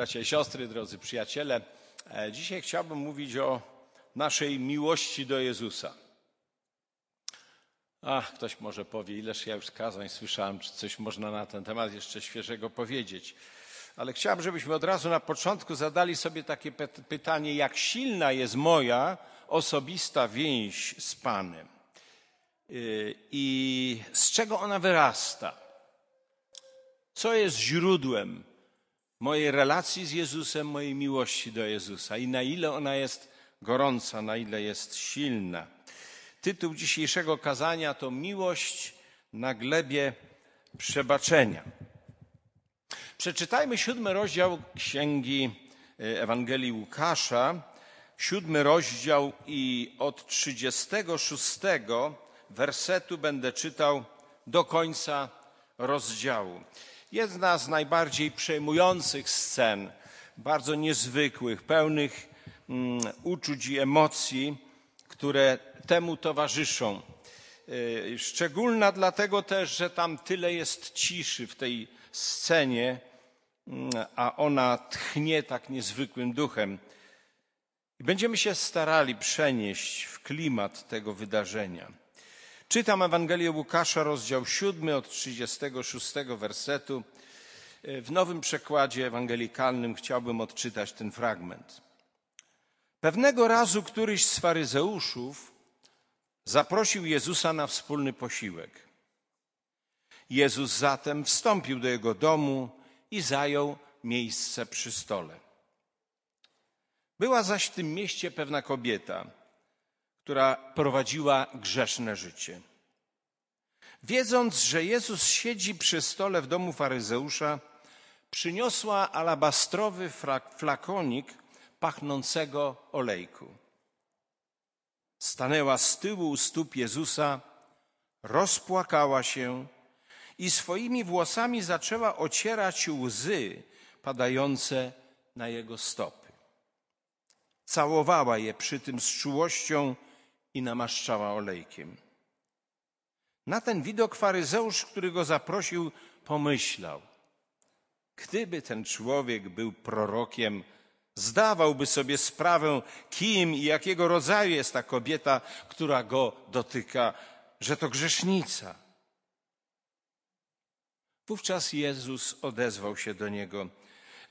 bracia i siostry, drodzy przyjaciele. E, dzisiaj chciałbym mówić o naszej miłości do Jezusa. Ach, ktoś może powie, ileż ja już kazań słyszałem, czy coś można na ten temat jeszcze świeżego powiedzieć. Ale chciałbym, żebyśmy od razu na początku zadali sobie takie pytanie, jak silna jest moja osobista więź z Panem y, i z czego ona wyrasta. Co jest źródłem mojej relacji z Jezusem, mojej miłości do Jezusa i na ile ona jest gorąca, na ile jest silna. Tytuł dzisiejszego kazania to Miłość na glebie przebaczenia. Przeczytajmy siódmy rozdział Księgi e, Ewangelii Łukasza, siódmy rozdział i od 36 wersetu będę czytał do końca rozdziału. Jedna z najbardziej przejmujących scen, bardzo niezwykłych, pełnych mm, uczuć i emocji, które temu towarzyszą. E, szczególna dlatego też, że tam tyle jest ciszy w tej scenie, mm, a ona tchnie tak niezwykłym duchem. Będziemy się starali przenieść w klimat tego wydarzenia. Czytam Ewangelię Łukasza, rozdział 7 od 36 wersetu. W nowym przekładzie ewangelikalnym chciałbym odczytać ten fragment. Pewnego razu któryś z faryzeuszów zaprosił Jezusa na wspólny posiłek. Jezus zatem wstąpił do jego domu i zajął miejsce przy stole. Była zaś w tym mieście pewna kobieta, która prowadziła grzeszne życie. Wiedząc, że Jezus siedzi przy stole w domu faryzeusza, przyniosła alabastrowy flakonik pachnącego olejku. Stanęła z tyłu u stóp Jezusa, rozpłakała się i swoimi włosami zaczęła ocierać łzy padające na jego stopy. Całowała je przy tym z czułością i namaszczała olejkiem. Na ten widok faryzeusz, który go zaprosił, pomyślał: Gdyby ten człowiek był prorokiem, zdawałby sobie sprawę, kim i jakiego rodzaju jest ta kobieta, która go dotyka, że to grzesznica. Wówczas Jezus odezwał się do niego: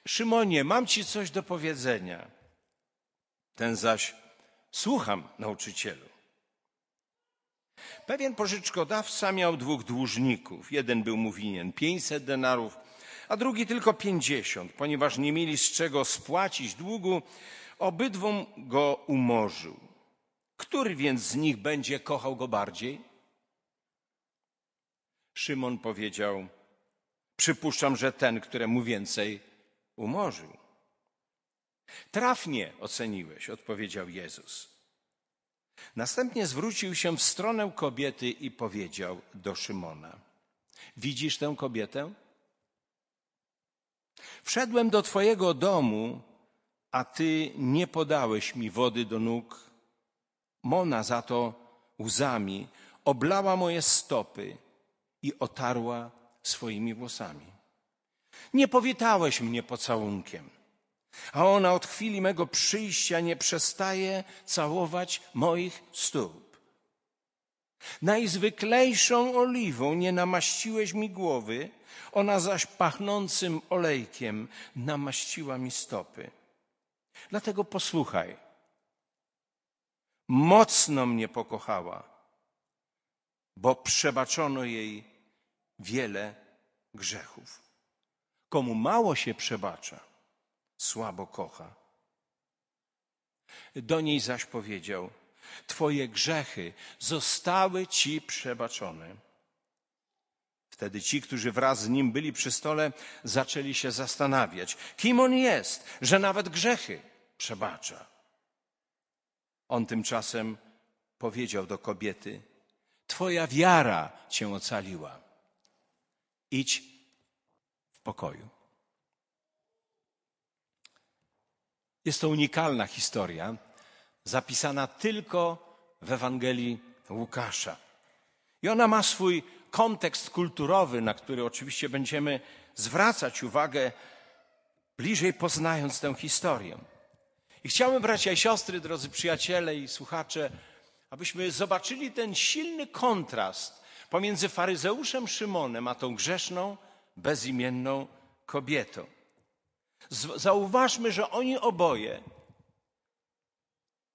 Szymonie, mam ci coś do powiedzenia. Ten zaś: Słucham, nauczycielu. Pewien pożyczkodawca miał dwóch dłużników. Jeden był mu winien pięćset denarów, a drugi tylko pięćdziesiąt. Ponieważ nie mieli z czego spłacić długu, obydwom go umorzył. Który więc z nich będzie kochał go bardziej? Szymon powiedział: Przypuszczam, że ten, któremu więcej umorzył. Trafnie oceniłeś, odpowiedział Jezus. Następnie zwrócił się w stronę kobiety i powiedział do Szymona: Widzisz tę kobietę? Wszedłem do Twojego domu, a Ty nie podałeś mi wody do nóg. Mona za to łzami oblała moje stopy i otarła swoimi włosami. Nie powitałeś mnie pocałunkiem, a ona od chwili mego przyjścia nie przestaje całować moich stóp. Najzwyklejszą oliwą nie namaściłeś mi głowy, ona zaś pachnącym olejkiem namaściła mi stopy. Dlatego posłuchaj. Mocno mnie pokochała, bo przebaczono jej wiele grzechów. Komu mało się przebacza, słabo kocha. Do niej zaś powiedział: Twoje grzechy zostały ci przebaczone. Wtedy ci, którzy wraz z nim byli przy stole, zaczęli się zastanawiać, kim on jest, że nawet grzechy przebacza. On tymczasem powiedział do kobiety: Twoja wiara cię ocaliła. Idź w pokoju. Jest to unikalna historia, zapisana tylko w Ewangelii Łukasza. I ona ma swój kontekst kulturowy, na który oczywiście będziemy zwracać uwagę bliżej poznając tę historię. I chciałbym, bracia i siostry, drodzy przyjaciele i słuchacze, abyśmy zobaczyli ten silny kontrast pomiędzy faryzeuszem Szymonem a tą grzeszną, bezimienną kobietą. Zauważmy, że oni oboje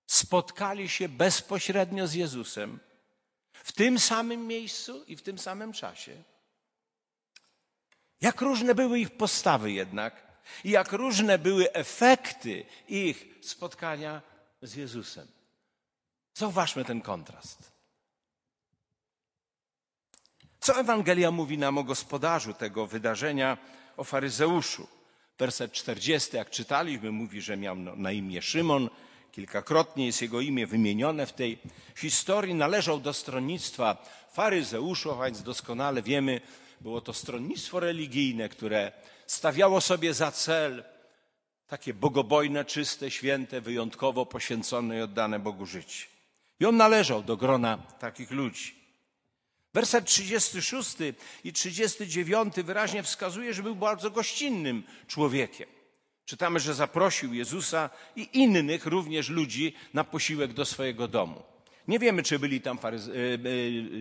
spotkali się bezpośrednio z Jezusem w tym samym miejscu i w tym samym czasie. Jak różne były ich postawy jednak i jak różne były efekty ich spotkania z Jezusem. Zauważmy ten kontrast. Co Ewangelia mówi nam o gospodarzu tego wydarzenia, o faryzeuszu? Werset 40, jak czytaliśmy, mówi, że miał na imię Szymon. Kilkakrotnie jest jego imię wymienione w tej historii. Należał do stronnictwa faryzeuszów, a więc doskonale wiemy, było to stronnictwo religijne, które stawiało sobie za cel takie bogobojne, czyste, święte, wyjątkowo poświęcone i oddane Bogu życie. I on należał do grona takich ludzi. Werset 36 i 39 wyraźnie wskazuje, że był bardzo gościnnym człowiekiem. Czytamy, że zaprosił Jezusa i innych również ludzi na posiłek do swojego domu. Nie wiemy, czy byli tam e,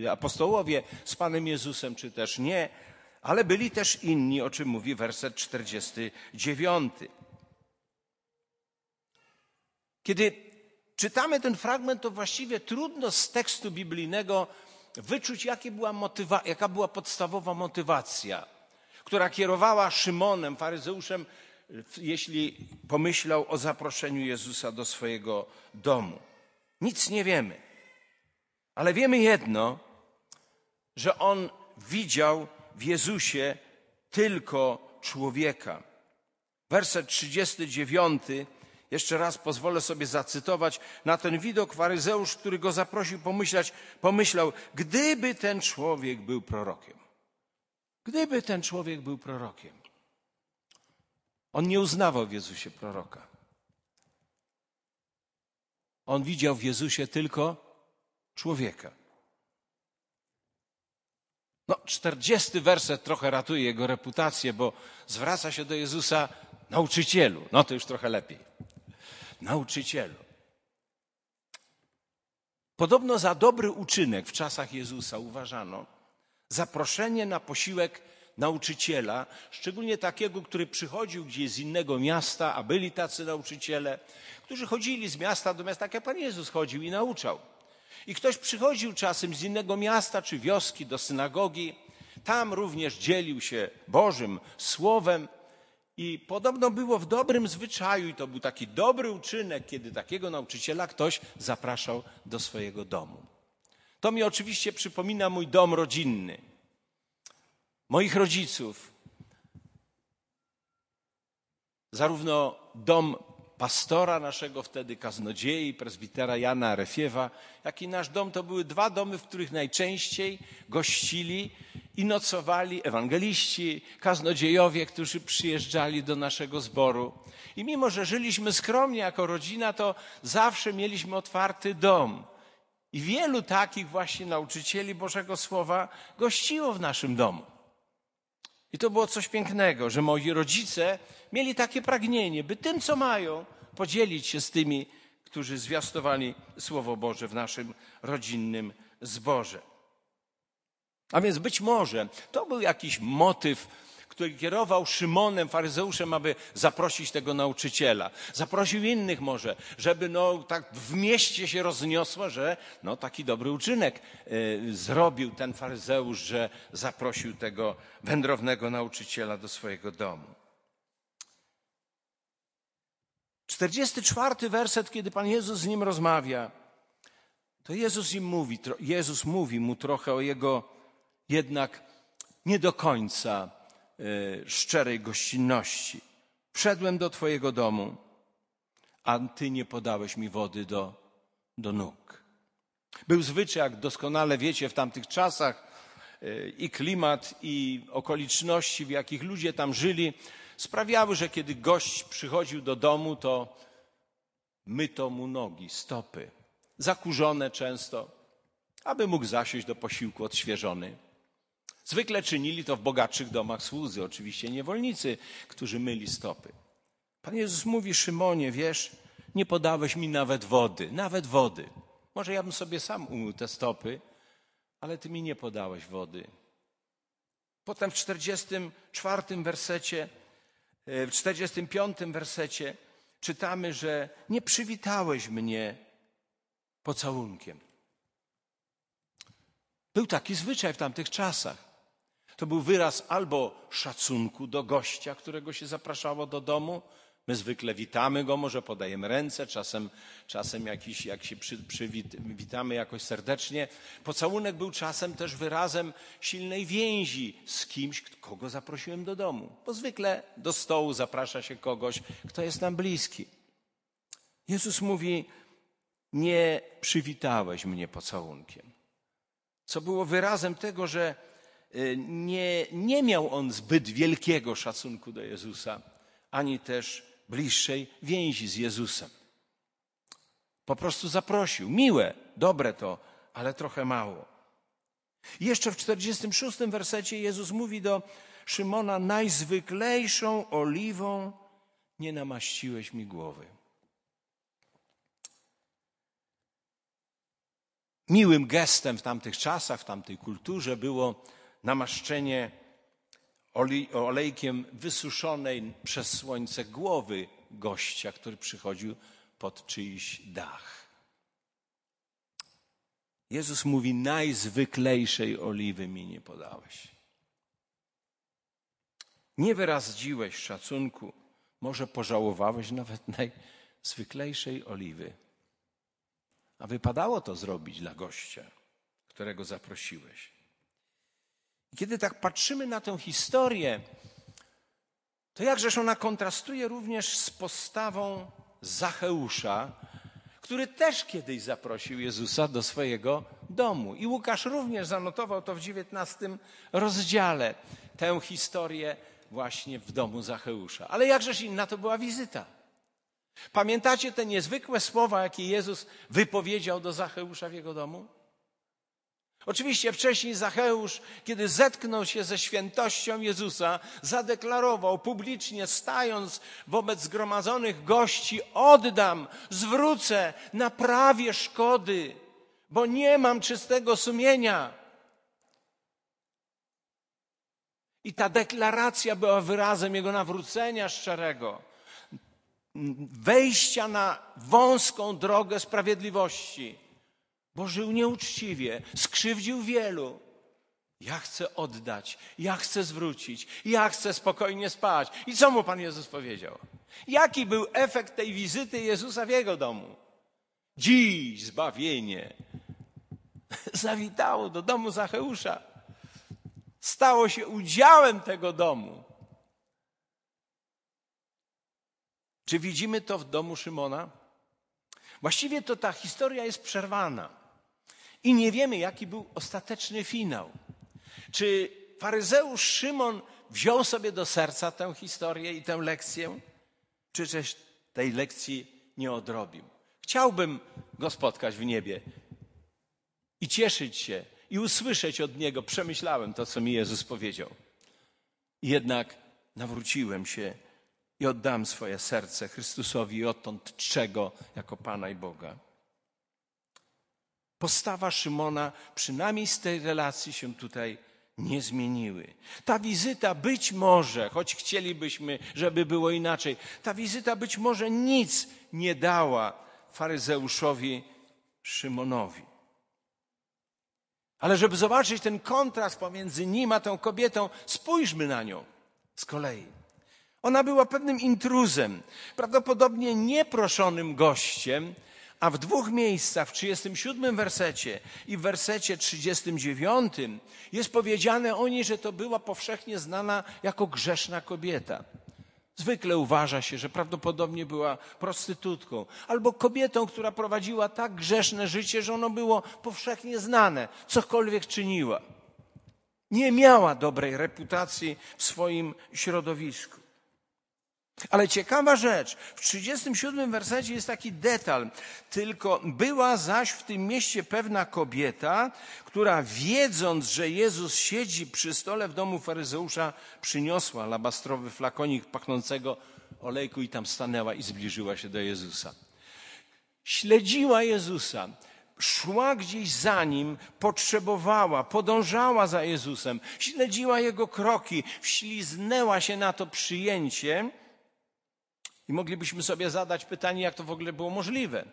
e, apostołowie z Panem Jezusem, czy też nie, ale byli też inni, o czym mówi werset 49. Kiedy czytamy ten fragment, to właściwie trudno z tekstu biblijnego wyczuć, była motywa- jaka była podstawowa motywacja, która kierowała Szymonem, faryzeuszem, jeśli pomyślał o zaproszeniu Jezusa do swojego domu. Nic nie wiemy. Ale wiemy jedno, że on widział w Jezusie tylko człowieka. Werset 39 jeszcze raz pozwolę sobie zacytować. Na ten widok faryzeusz, który go zaprosił pomyśleć, pomyślał, gdyby ten człowiek był prorokiem. Gdyby ten człowiek był prorokiem. On nie uznawał w Jezusie proroka. On widział w Jezusie tylko człowieka. No, czterdziesty werset trochę ratuje jego reputację, bo zwraca się do Jezusa nauczycielu. No to już trochę lepiej nauczycielu. Podobno za dobry uczynek w czasach Jezusa uważano zaproszenie na posiłek nauczyciela, szczególnie takiego, który przychodził gdzieś z innego miasta, a byli tacy nauczyciele, którzy chodzili z miasta do miasta, tak jak Pan Jezus chodził i nauczał. I ktoś przychodził czasem z innego miasta czy wioski do synagogi, tam również dzielił się Bożym Słowem, i podobno było w dobrym zwyczaju, i to był taki dobry uczynek, kiedy takiego nauczyciela ktoś zapraszał do swojego domu. To mi oczywiście przypomina mój dom rodzinny, moich rodziców. Zarówno dom pastora naszego wtedy, kaznodziei, prezbitera Jana Arefiewa, jak i nasz dom to były dwa domy, w których najczęściej gościli i nocowali ewangeliści, kaznodziejowie, którzy przyjeżdżali do naszego zboru. I mimo, że żyliśmy skromnie jako rodzina, to zawsze mieliśmy otwarty dom. I wielu takich właśnie nauczycieli Bożego Słowa gościło w naszym domu. I to było coś pięknego, że moi rodzice mieli takie pragnienie, by tym, co mają, podzielić się z tymi, którzy zwiastowali Słowo Boże w naszym rodzinnym zborze. A więc być może to był jakiś motyw, który kierował Szymonem, faryzeuszem, aby zaprosić tego nauczyciela. Zaprosił innych może, żeby no, tak w mieście się rozniosło, że no, taki dobry uczynek y, zrobił ten faryzeusz, że zaprosił tego wędrownego nauczyciela do swojego domu. 44 werset, kiedy Pan Jezus z nim rozmawia, to Jezus im mówi, Jezus mówi mu trochę o jego jednak nie do końca e, szczerej gościnności. Wszedłem do Twojego domu, a Ty nie podałeś mi wody do, do nóg. Był zwyczaj, jak doskonale wiecie, w tamtych czasach e, i klimat, i okoliczności, w jakich ludzie tam żyli, sprawiały, że kiedy gość przychodził do domu, to myto mu nogi, stopy, zakurzone często, aby mógł zasiąść do posiłku odświeżony. Zwykle czynili to w bogatszych domach słudzy, oczywiście niewolnicy, którzy myli stopy. Pan Jezus mówi Szymonie, wiesz, nie podałeś mi nawet wody, nawet wody. Może ja bym sobie sam umył te stopy, ale ty mi nie podałeś wody. Potem w 44 wersecie, e, w 45 wersecie czytamy, że nie przywitałeś mnie pocałunkiem. Był taki zwyczaj w tamtych czasach. To był wyraz albo szacunku do gościa, którego się zapraszało do domu, My zwykle witamy go, może podajemy ręce, czasem, czasem jakiś, jak się przy, przywitamy jakoś serdecznie. Pocałunek był czasem też wyrazem silnej więzi z kimś, kogo zaprosiłem do domu. Bo zwykle do stołu zaprasza się kogoś, kto jest nam bliski. Jezus mówi, nie przywitałeś mnie pocałunkiem. Co było wyrazem tego, że nie, nie miał on zbyt wielkiego szacunku do Jezusa, ani też bliższej więzi z Jezusem. Po prostu zaprosił. Miłe, dobre to, ale trochę mało. Jeszcze w 46 wersecie Jezus mówi do Szymona: Najzwyklejszą oliwą nie namaściłeś mi głowy. Miłym gestem w tamtych czasach, w tamtej kulturze było namaszczenie olejkiem wysuszonej przez słońce głowy gościa, który przychodził pod czyjś dach. Jezus mówi: Najzwyklejszej oliwy mi nie podałeś. Nie wyraziłeś szacunku, może pożałowałeś nawet najzwyklejszej oliwy. A wypadało to zrobić dla gościa, którego zaprosiłeś. Kiedy tak patrzymy na tę historię, to jakżeż ona kontrastuje również z postawą Zacheusza, który też kiedyś zaprosił Jezusa do swojego domu. I Łukasz również zanotował to w XIX rozdziale, tę historię właśnie w domu Zacheusza. Ale jakżeż inna to była wizyta. Pamiętacie te niezwykłe słowa, jakie Jezus wypowiedział do Zacheusza w jego domu? Oczywiście wcześniej Zacheusz, kiedy zetknął się ze świętością Jezusa, zadeklarował publicznie, stając wobec zgromadzonych gości: Oddam, zwrócę, naprawię szkody, bo nie mam czystego sumienia. I ta deklaracja była wyrazem jego nawrócenia szczerego, wejścia na wąską drogę sprawiedliwości bo żył nieuczciwie, skrzywdził wielu. Ja chcę oddać, ja chcę zwrócić, ja chcę spokojnie spać. I co mu Pan Jezus powiedział? Jaki był efekt tej wizyty Jezusa w jego domu? Dziś zbawienie zawitało do domu Zacheusza. Stało się udziałem tego domu. Czy widzimy to w domu Szymona? Właściwie to ta historia jest przerwana. I nie wiemy, jaki był ostateczny finał. Czy faryzeusz Szymon wziął sobie do serca tę historię i tę lekcję, czy też tej lekcji nie odrobił? Chciałbym go spotkać w niebie i cieszyć się i usłyszeć od niego. Przemyślałem to, co mi Jezus powiedział. Jednak nawróciłem się i oddam swoje serce Chrystusowi i odtąd czego jako Pana i Boga. Postawa Szymona, przynajmniej z tej relacji, się tutaj nie zmieniły. Ta wizyta być może, choć chcielibyśmy, żeby było inaczej, ta wizyta być może nic nie dała faryzeuszowi Szymonowi. Ale żeby zobaczyć ten kontrast pomiędzy nim a tą kobietą, spójrzmy na nią z kolei. Ona była pewnym intruzem, prawdopodobnie nieproszonym gościem, a w dwóch miejscach, w 37 wersecie i w wersecie 39 jest powiedziane o niej, że to była powszechnie znana jako grzeszna kobieta. Zwykle uważa się, że prawdopodobnie była prostytutką albo kobietą, która prowadziła tak grzeszne życie, że ono było powszechnie znane, cokolwiek czyniła. Nie miała dobrej reputacji w swoim środowisku. Ale ciekawa rzecz, w 37 wersecie jest taki detal. Tylko była zaś w tym mieście pewna kobieta, która wiedząc, że Jezus siedzi przy stole w domu faryzeusza, przyniosła alabastrowy flakonik pachnącego olejku i tam stanęła i zbliżyła się do Jezusa. Śledziła Jezusa, szła gdzieś za nim, potrzebowała, podążała za Jezusem, śledziła jego kroki, wśliznęła się na to przyjęcie. I moglibyśmy sobie zadać pytanie, jak to w ogóle było możliwe.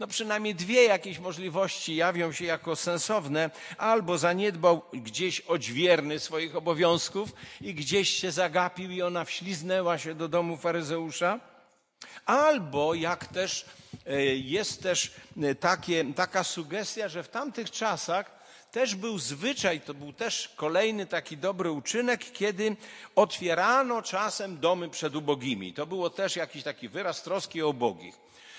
No przynajmniej dwie jakieś możliwości jawią się jako sensowne. Albo zaniedbał gdzieś odźwierny swoich obowiązków i gdzieś się zagapił i ona wśliznęła się do domu faryzeusza. Albo jak też e, jest też e, takie, taka sugestia, że w tamtych czasach też był zwyczaj, to był też kolejny taki dobry uczynek, kiedy otwierano czasem domy przed ubogimi. To było też jakiś taki wyraz troski o ubogich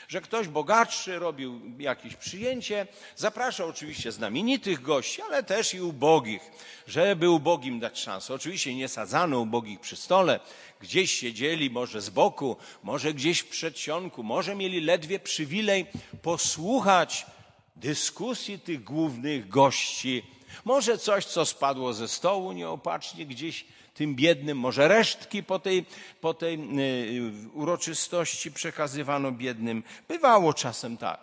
że ktoś bogatszy robił jakieś przyjęcie, zapraszał oczywiście znamienitych gości, ale też i ubogich, żeby ubogim dać szansę. Oczywiście nie sadzano ubogich przy stole, gdzieś siedzieli może z boku, może gdzieś w przedsionku, może mieli ledwie przywilej posłuchać dyskusji tych głównych gości, może coś, co spadło ze stołu nieopatrznie gdzieś tym biednym, może resztki po tej, po tej y, uroczystości przekazywano biednym. Bywało czasem tak.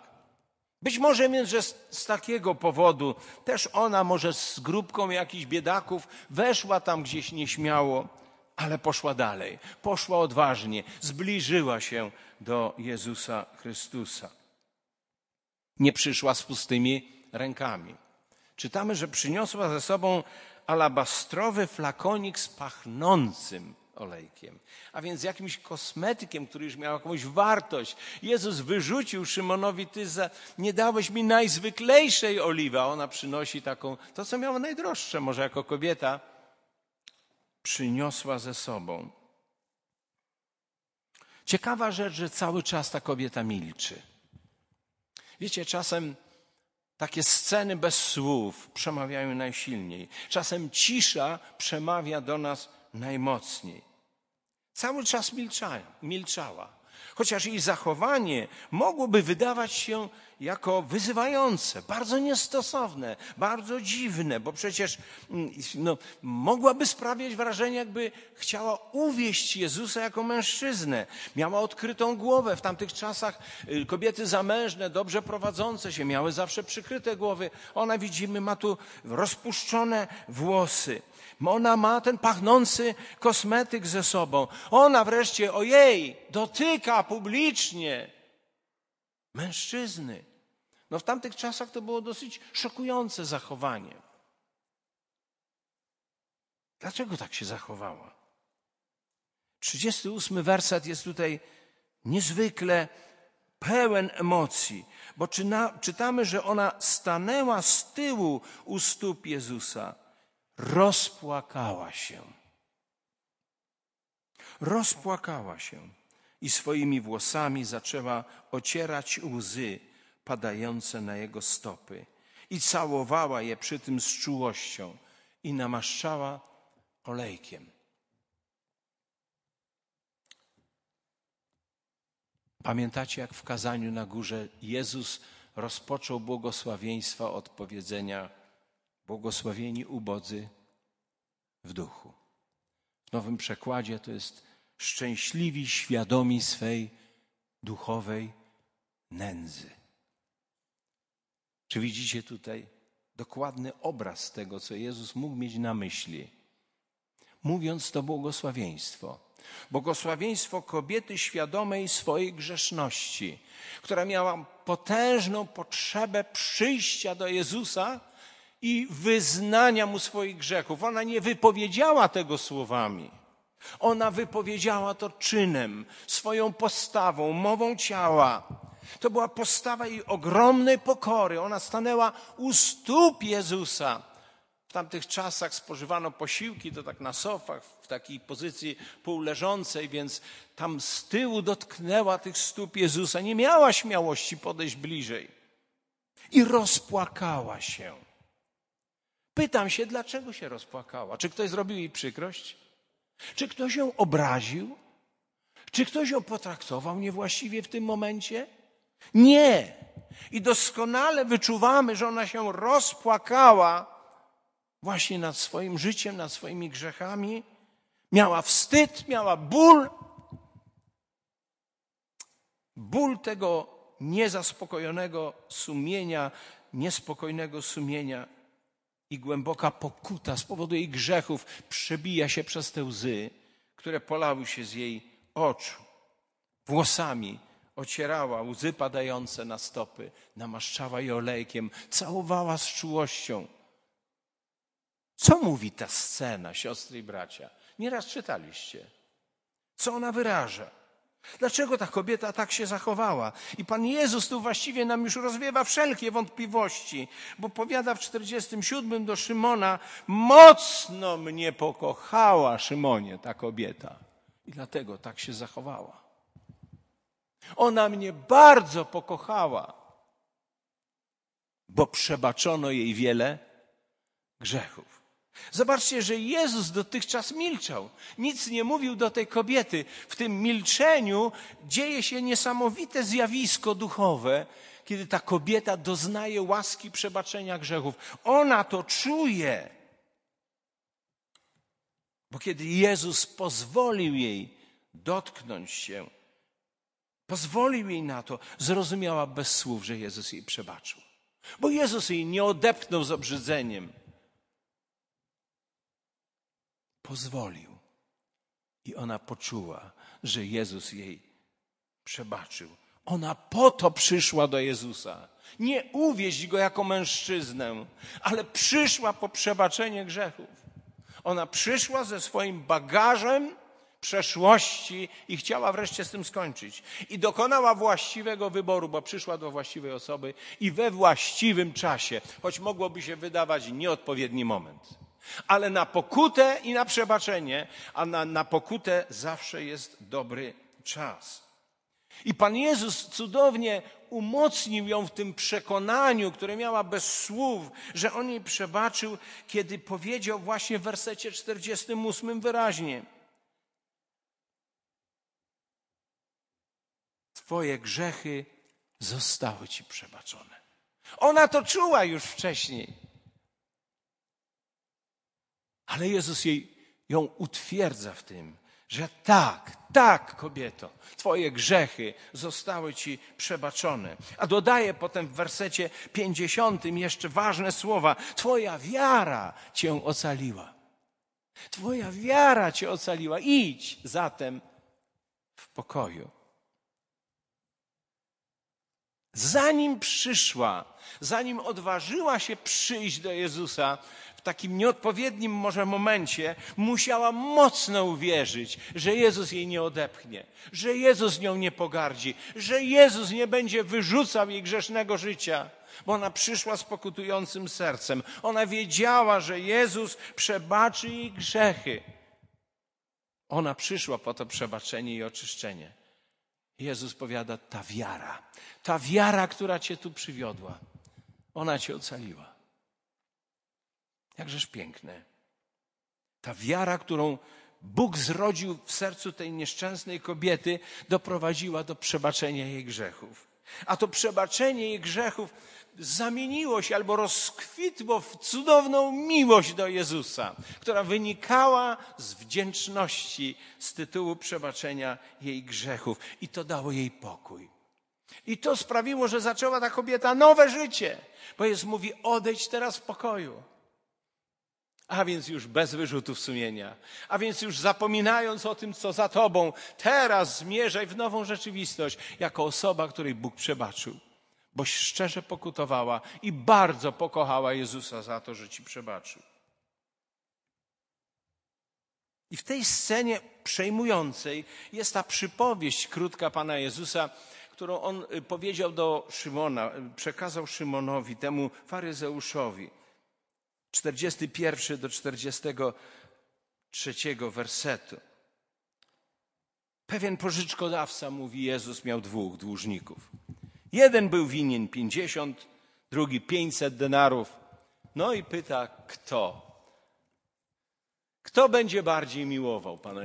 Być może więc, że z, z, takiego powodu też ona może z grupką jakichś biedaków weszła tam gdzieś nieśmiało, ale poszła dalej, poszła odważnie, zbliżyła się do Jezusa Chrystusa. Nie przyszła z pustymi rękami. Czytamy, że przyniosła ze sobą alabastrowy flakonik z pachnącym olejkiem, a więc jakimś kosmetykiem, który już miał jakąś wartość. Jezus wyrzucił Szymonowi, ty za, nie dałeś mi najzwyklejszej oliwy, a ona przynosi taką, to co miała najdroższe, może jako kobieta, przyniosła ze sobą. Ciekawa rzecz, że cały czas ta kobieta milczy. Wiecie, czasem takie sceny bez słów przemawiają najsilniej. Czasem cisza przemawia do nas najmocniej. Cały czas milczała, milczała. Chociaż jej zachowanie mogłoby wydawać się jako wyzywające, bardzo niestosowne, bardzo dziwne, bo przecież mm, no, mogłaby sprawiać wrażenie, jakby chciała uwieść Jezusa jako mężczyznę. Miała odkrytą głowę. W tamtych czasach y, kobiety zamężne, dobrze prowadzące się, miały zawsze przykryte głowy. Ona, widzimy, ma tu rozpuszczone włosy. Ona ma ten pachnący kosmetyk ze sobą. Ona wreszcie, ojej, dotyka publicznie mężczyzny. No w tamtych czasach to było dosyć szokujące zachowanie. Dlaczego tak się zachowała? 38 werset jest tutaj niezwykle pełen emocji, bo czytamy, że ona stanęła z tyłu u stóp Jezusa, rozpłakała się. Rozpłakała się i swoimi włosami zaczęła ocierać łzy padające na jego stopy i całowała je przy tym z czułością i namaszczała olejkiem. Pamiętacie, jak w kazaniu na górze Jezus rozpoczął błogosławieństwa od powiedzenia błogosławieni ubodzy w duchu. W nowym przekładzie to jest szczęśliwi, świadomi swej duchowej nędzy. Czy widzicie tutaj dokładny obraz tego, co Jezus mógł mieć na myśli, mówiąc to błogosławieństwo? Błogosławieństwo kobiety świadomej swojej grzeszności, która miała potężną potrzebę przyjścia do Jezusa i wyznania mu swoich grzechów. Ona nie wypowiedziała tego słowami. Ona wypowiedziała to czynem, swoją postawą, mową ciała. To była postawa jej ogromnej pokory. Ona stanęła u stóp Jezusa. W tamtych czasach spożywano posiłki, to tak na sofach, w takiej pozycji półleżącej, więc tam z tyłu dotknęła tych stóp Jezusa. Nie miała śmiałości podejść bliżej. I rozpłakała się. Pytam się, dlaczego się rozpłakała? Czy ktoś zrobił jej przykrość? Czy ktoś ją obraził? Czy ktoś ją potraktował niewłaściwie w tym momencie? Nie. I doskonale wyczuwamy, że ona się rozpłakała właśnie nad swoim życiem, nad swoimi grzechami. Miała wstyd, miała ból. ból tego niezaspokojonego sumienia, niespokojnego sumienia i głęboka pokuta z powodu jej grzechów przebija się przez te łzy, które polały się z jej oczu. Włosami ocierała łzy padające na stopy, namaszczała je olejkiem, całowała z czułością. Co mówi ta scena, siostry i bracia? Nieraz czytaliście. Co ona wyraża? Dlaczego ta kobieta tak się zachowała? I Pan Jezus tu właściwie nam już rozwiewa wszelkie wątpliwości, bo powiada w 47 do Szymona, mocno mnie pokochała Szymonie ta kobieta. I dlatego tak się zachowała. Ona mnie bardzo pokochała, bo przebaczono jej wiele grzechów. Zobaczcie, że Jezus dotychczas milczał. Nic nie mówił do tej kobiety. W tym milczeniu dzieje się niesamowite zjawisko duchowe, kiedy ta kobieta doznaje łaski przebaczenia grzechów. Ona to czuje. Bo kiedy Jezus pozwolił jej dotknąć się, pozwolił jej na to, zrozumiała bez słów, że Jezus jej przebaczył. Bo Jezus jej nie odepnął z obrzydzeniem pozwolił. I ona poczuła, że Jezus jej przebaczył. Ona po to przyszła do Jezusa. Nie uwieść go jako mężczyznę, ale przyszła po przebaczenie grzechów. Ona przyszła ze swoim bagażem przeszłości i chciała wreszcie z tym skończyć. I dokonała właściwego wyboru, bo przyszła do właściwej osoby i we właściwym czasie, choć mogłoby się wydawać nieodpowiedni moment. Ale na pokutę i na przebaczenie, a na, na pokutę zawsze jest dobry czas. I Pan Jezus cudownie umocnił ją w tym przekonaniu, które miała bez słów, że On jej przebaczył, kiedy powiedział właśnie w wersecie 48 wyraźnie: Twoje grzechy zostały Ci przebaczone. Ona to czuła już wcześniej. Ale Jezus jej, ją utwierdza w tym, że tak, tak, kobieto, Twoje grzechy zostały Ci przebaczone. A dodaje potem w wersecie 50 jeszcze ważne słowa: Twoja wiara Cię ocaliła. Twoja wiara Cię ocaliła. Idź zatem w pokoju. Zanim przyszła, zanim odważyła się przyjść do Jezusa, takim nieodpowiednim może momencie musiała mocno uwierzyć, że Jezus jej nie odepchnie, że Jezus nią nie pogardzi, że Jezus nie będzie wyrzucał jej grzesznego życia, bo ona przyszła z pokutującym sercem. Ona wiedziała, że Jezus przebaczy jej grzechy. Ona przyszła po to przebaczenie i oczyszczenie. Jezus powiada, ta wiara, ta wiara, która cię tu przywiodła, ona cię ocaliła. Jakżeż piękne. Ta wiara, którą Bóg zrodził w sercu tej nieszczęsnej kobiety, doprowadziła do przebaczenia jej grzechów. A to przebaczenie jej grzechów zamieniło się albo rozkwitło w cudowną miłość do Jezusa, która wynikała z wdzięczności z tytułu przebaczenia jej grzechów. I to dało jej pokój. I to sprawiło, że zaczęła ta kobieta nowe życie, bo Jezus mówi: odejdź teraz w pokoju. A więc już bez wyrzutów sumienia, a więc już zapominając o tym, co za tobą, teraz zmierzaj w nową rzeczywistość jako osoba, której Bóg przebaczył, boś szczerze pokutowała i bardzo pokochała Jezusa za to, że ci przebaczył. I w tej scenie przejmującej jest ta przypowieść krótka Pana Jezusa, którą on y, powiedział do Szymona, y, przekazał Szymonowi, temu faryzeuszowi. 41 do 43 wersetu. Pewien pożyczkodawca, mówi Jezus, miał dwóch dłużników. Jeden był winien 50, drugi 500 denarów. No i pyta, kto? Kto będzie bardziej miłował Pana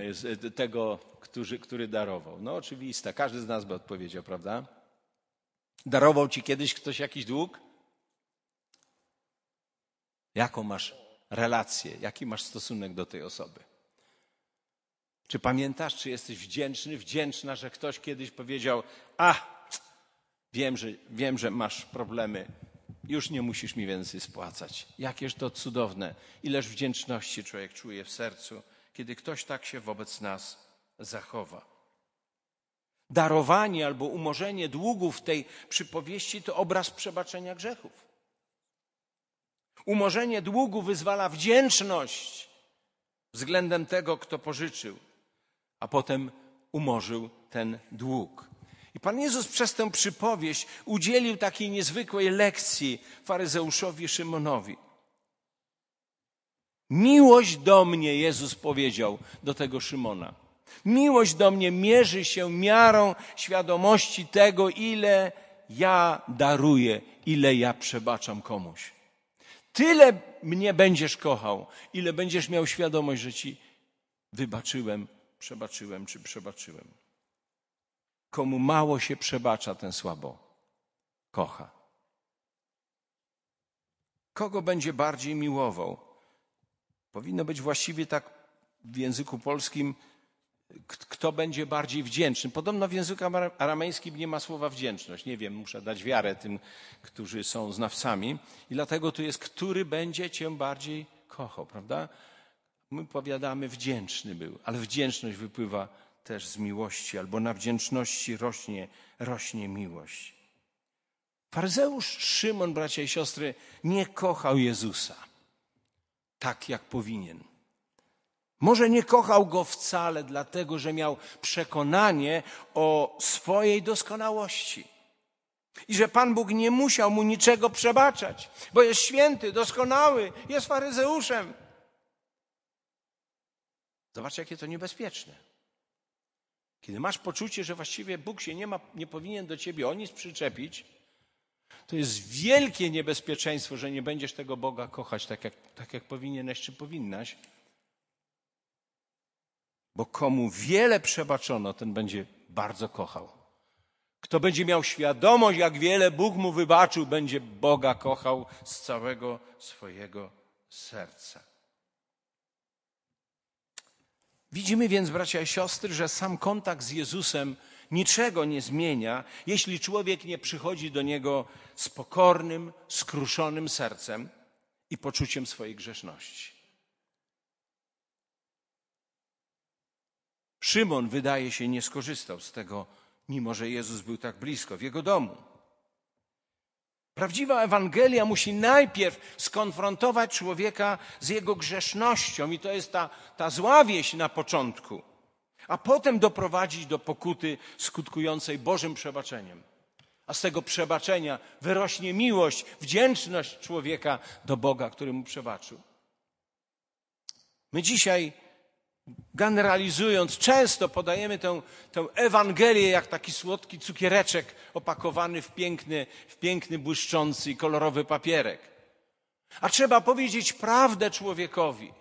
tego, który, który darował? No oczywiste, każdy z nas by odpowiedział, prawda? Darował ci kiedyś ktoś jakiś dług? Jaką masz relację, jaki masz stosunek do tej osoby? Czy pamiętasz, czy jesteś wdzięczny, wdzięczna, że ktoś kiedyś powiedział: A, wiem, że, wiem, że masz problemy, już nie musisz mi więcej spłacać. Jakież to cudowne. Ileż wdzięczności człowiek czuje w sercu, kiedy ktoś tak się wobec nas zachowa. Darowanie albo umorzenie długów tej przypowieści to obraz przebaczenia grzechów. Umorzenie długu wyzwala wdzięczność względem tego, kto pożyczył, a potem umorzył ten dług. I Pan Jezus przez tę przypowieść udzielił takiej niezwykłej lekcji faryzeuszowi Szymonowi. Miłość do mnie, Jezus powiedział do tego Szymona. Miłość do mnie mierzy się miarą świadomości tego, ile ja daruję, ile ja przebaczam komuś. Tyle mnie będziesz kochał, ile będziesz miał świadomość, że ci wybaczyłem, przebaczyłem czy przebaczyłem. Komu mało się przebacza, ten słabo kocha. Kogo będzie bardziej miłował? Powinno być właściwie tak w języku polskim, kto będzie bardziej wdzięczny. Podobno w języku aramejskim nie ma słowa wdzięczność. Nie wiem, muszę dać wiarę tym, którzy są znawcami. I dlatego tu jest, który będzie cię bardziej kochał, prawda? My powiadamy, wdzięczny był, ale wdzięczność wypływa też z miłości, albo na wdzięczności rośnie, rośnie miłość. Faryzeusz Szymon, bracia i siostry, nie kochał Jezusa tak, jak powinien. Może nie kochał go wcale, dlatego że miał przekonanie o swojej doskonałości. I że Pan Bóg nie musiał mu niczego przebaczać, bo jest święty, doskonały, jest faryzeuszem. Zobacz, jakie to niebezpieczne. Kiedy masz poczucie, że właściwie Bóg się nie, ma, nie powinien do ciebie o nic przyczepić, to jest wielkie niebezpieczeństwo, że nie będziesz tego Boga kochać tak jak, tak jak powinieneś czy powinnaś. Bo komu wiele przebaczono, ten będzie bardzo kochał. Kto będzie miał świadomość, jak wiele Bóg mu wybaczył, będzie Boga kochał z całego swojego serca. Widzimy więc, bracia i siostry, że sam kontakt z Jezusem niczego nie zmienia, jeśli człowiek nie przychodzi do Niego z pokornym, skruszonym sercem i poczuciem swojej grzeszności. Szymon, wydaje się, nie skorzystał z tego, mimo że Jezus był tak blisko, w jego domu. Prawdziwa Ewangelia musi najpierw skonfrontować człowieka z jego grzesznością, i to jest ta, ta zła wieść na początku, a potem doprowadzić do pokuty skutkującej Bożym przebaczeniem. A z tego przebaczenia wyrośnie miłość, wdzięczność człowieka do Boga, który mu przebaczył. My dzisiaj generalizując, często podajemy tę, tę Ewangelię jak taki słodki cukiereczek opakowany w piękny, w piękny, błyszczący i kolorowy papierek. A trzeba powiedzieć prawdę człowiekowi,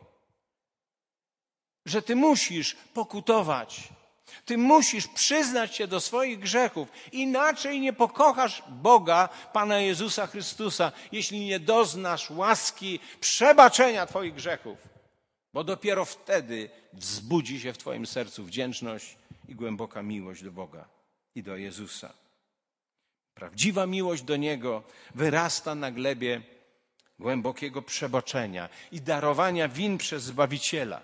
że ty musisz pokutować. Ty musisz przyznać się do swoich grzechów. Inaczej nie pokochasz Boga, Pana Jezusa Chrystusa, jeśli nie doznasz łaski przebaczenia Twoich grzechów bo dopiero wtedy wzbudzi się w Twoim sercu wdzięczność i głęboka miłość do Boga i do Jezusa. Prawdziwa miłość do Niego wyrasta na glebie głębokiego przebaczenia i darowania win przez Zbawiciela.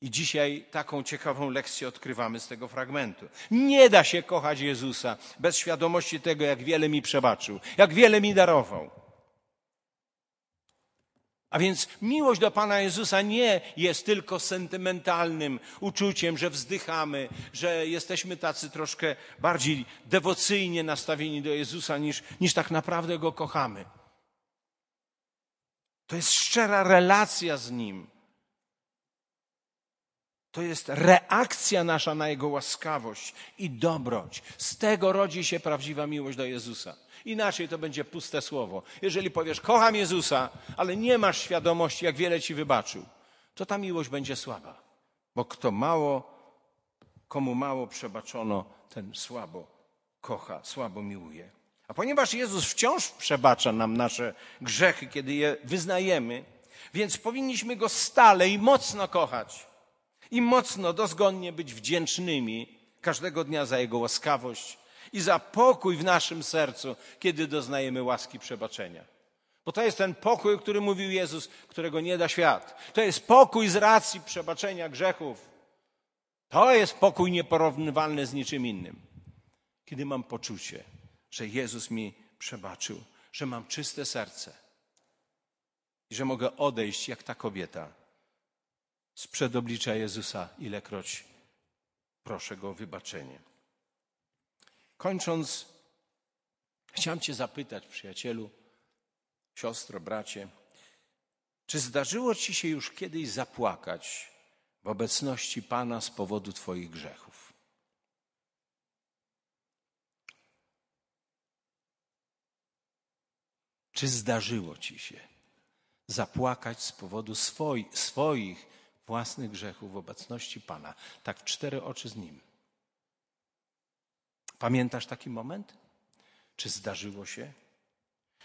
I dzisiaj taką ciekawą lekcję odkrywamy z tego fragmentu. Nie da się kochać Jezusa bez świadomości tego, jak wiele mi przebaczył, jak wiele mi darował. A więc miłość do Pana Jezusa nie jest tylko sentymentalnym uczuciem, że wzdychamy, że jesteśmy tacy troszkę bardziej dewocyjnie nastawieni do Jezusa niż, niż tak naprawdę Go kochamy. To jest szczera relacja z Nim. To jest reakcja nasza na Jego łaskawość i dobroć. Z tego rodzi się prawdziwa miłość do Jezusa. Inaczej to będzie puste słowo. Jeżeli powiesz, kocham Jezusa, ale nie masz świadomości, jak wiele ci wybaczył, to ta miłość będzie słaba. Bo kto mało, komu mało przebaczono, ten słabo kocha, słabo miłuje. A ponieważ Jezus wciąż przebacza nam nasze grzechy, kiedy je wyznajemy, więc powinniśmy Go stale i mocno kochać. i mocno, dozgonnie być wdzięcznymi każdego dnia za Jego łaskawość i za pokój w naszym sercu, kiedy doznajemy łaski przebaczenia. Bo to jest ten pokój, o którym mówił Jezus, którego nie da świat. To jest pokój z racji przebaczenia grzechów. To jest pokój nieporównywalny z niczym innym. Kiedy mam poczucie, że Jezus mi przebaczył, że mam czyste serce i że mogę odejść jak ta kobieta sprzed oblicza Jezusa, ilekroć proszę Go o wybaczenie. Kończąc, chciałem Cię zapytać, przyjacielu, siostro, bracie, czy zdarzyło Ci się już kiedyś zapłakać w obecności Pana z powodu Twoich grzechów? Czy zdarzyło Ci się zapłakać z powodu swoi, swoich własnych grzechów w obecności Pana, tak w cztery oczy z Nim? Pamiętasz taki moment? Czy zdarzyło się?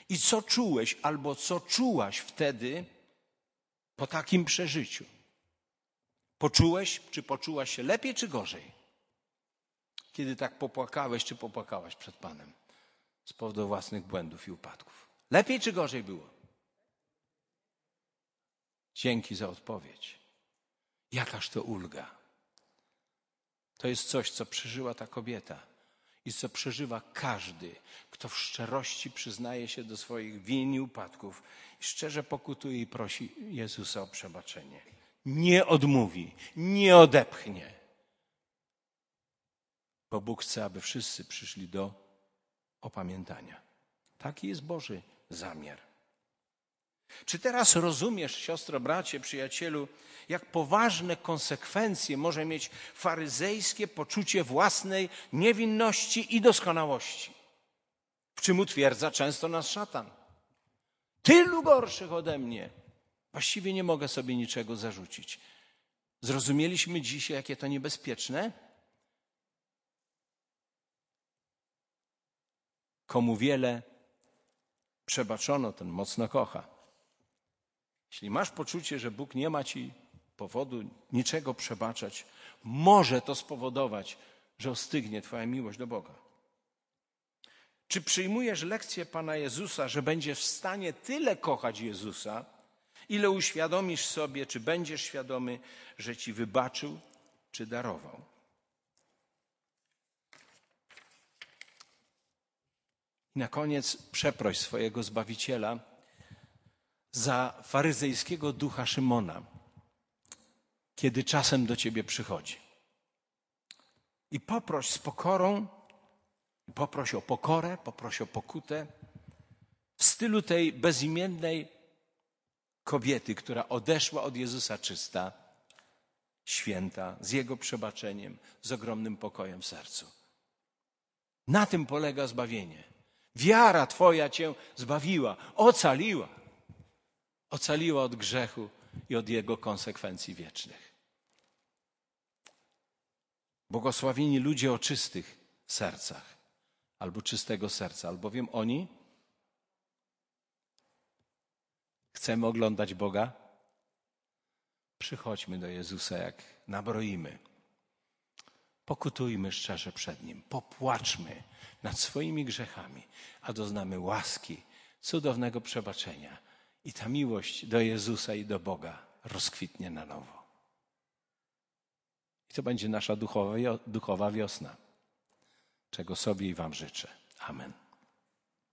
I co czułeś albo co czułaś wtedy po takim przeżyciu? Poczułeś, czy poczułaś się lepiej, czy gorzej? Kiedy tak popłakałeś, czy popłakałaś przed Panem z powodu własnych błędów i upadków? Lepiej, czy gorzej było? Dzięki za odpowiedź. Jakaż to ulga. To jest coś, co przeżyła ta kobieta i co przeżywa każdy, kto w szczerości przyznaje się do swoich win i upadków szczerze pokutuje i prosi Jezusa o przebaczenie. Nie odmówi, nie odepchnie. Bo Bóg chce, aby wszyscy przyszli do opamiętania. Taki jest Boży zamiar. Czy teraz rozumiesz, siostro, bracie, przyjacielu, jak poważne konsekwencje może mieć faryzejskie poczucie własnej niewinności i doskonałości? W czym utwierdza często nas szatan. Tylu gorszych ode mnie. Właściwie nie mogę sobie niczego zarzucić. Zrozumieliśmy dzisiaj, jakie to niebezpieczne? Komu wiele przebaczono, ten mocno kocha. Jeśli masz poczucie, że Bóg nie ma ci powodu niczego przebaczać, może to spowodować, że ostygnie Twoja miłość do Boga. Czy przyjmujesz lekcję Pana Jezusa, że będziesz w stanie tyle kochać Jezusa, ile uświadomisz sobie, czy będziesz świadomy, że Ci wybaczył, czy darował? I na koniec przeproś swojego Zbawiciela za faryzejskiego ducha Szymona, kiedy czasem do ciebie przychodzi. I poproś z pokorą, poproś o pokorę, poproś o pokutę, w stylu tej bezimiennej kobiety, która odeszła od Jezusa czysta, święta, z Jego przebaczeniem, z ogromnym pokojem w sercu. Na tym polega zbawienie. Wiara Twoja Cię zbawiła, ocaliła ocaliła od grzechu i od jego konsekwencji wiecznych. Błogosławieni ludzie o czystych sercach, albo czystego serca, albowiem oni chcemy oglądać Boga. Przychodźmy do Jezusa, jak nabroimy. Pokutujmy szczerze przed Nim, popłaczmy nad swoimi grzechami, a doznamy łaski, cudownego przebaczenia i ta miłość do Jezusa i do Boga rozkwitnie na nowo. I to będzie nasza duchowa, wiosna, czego sobie i Wam życzę. Amen.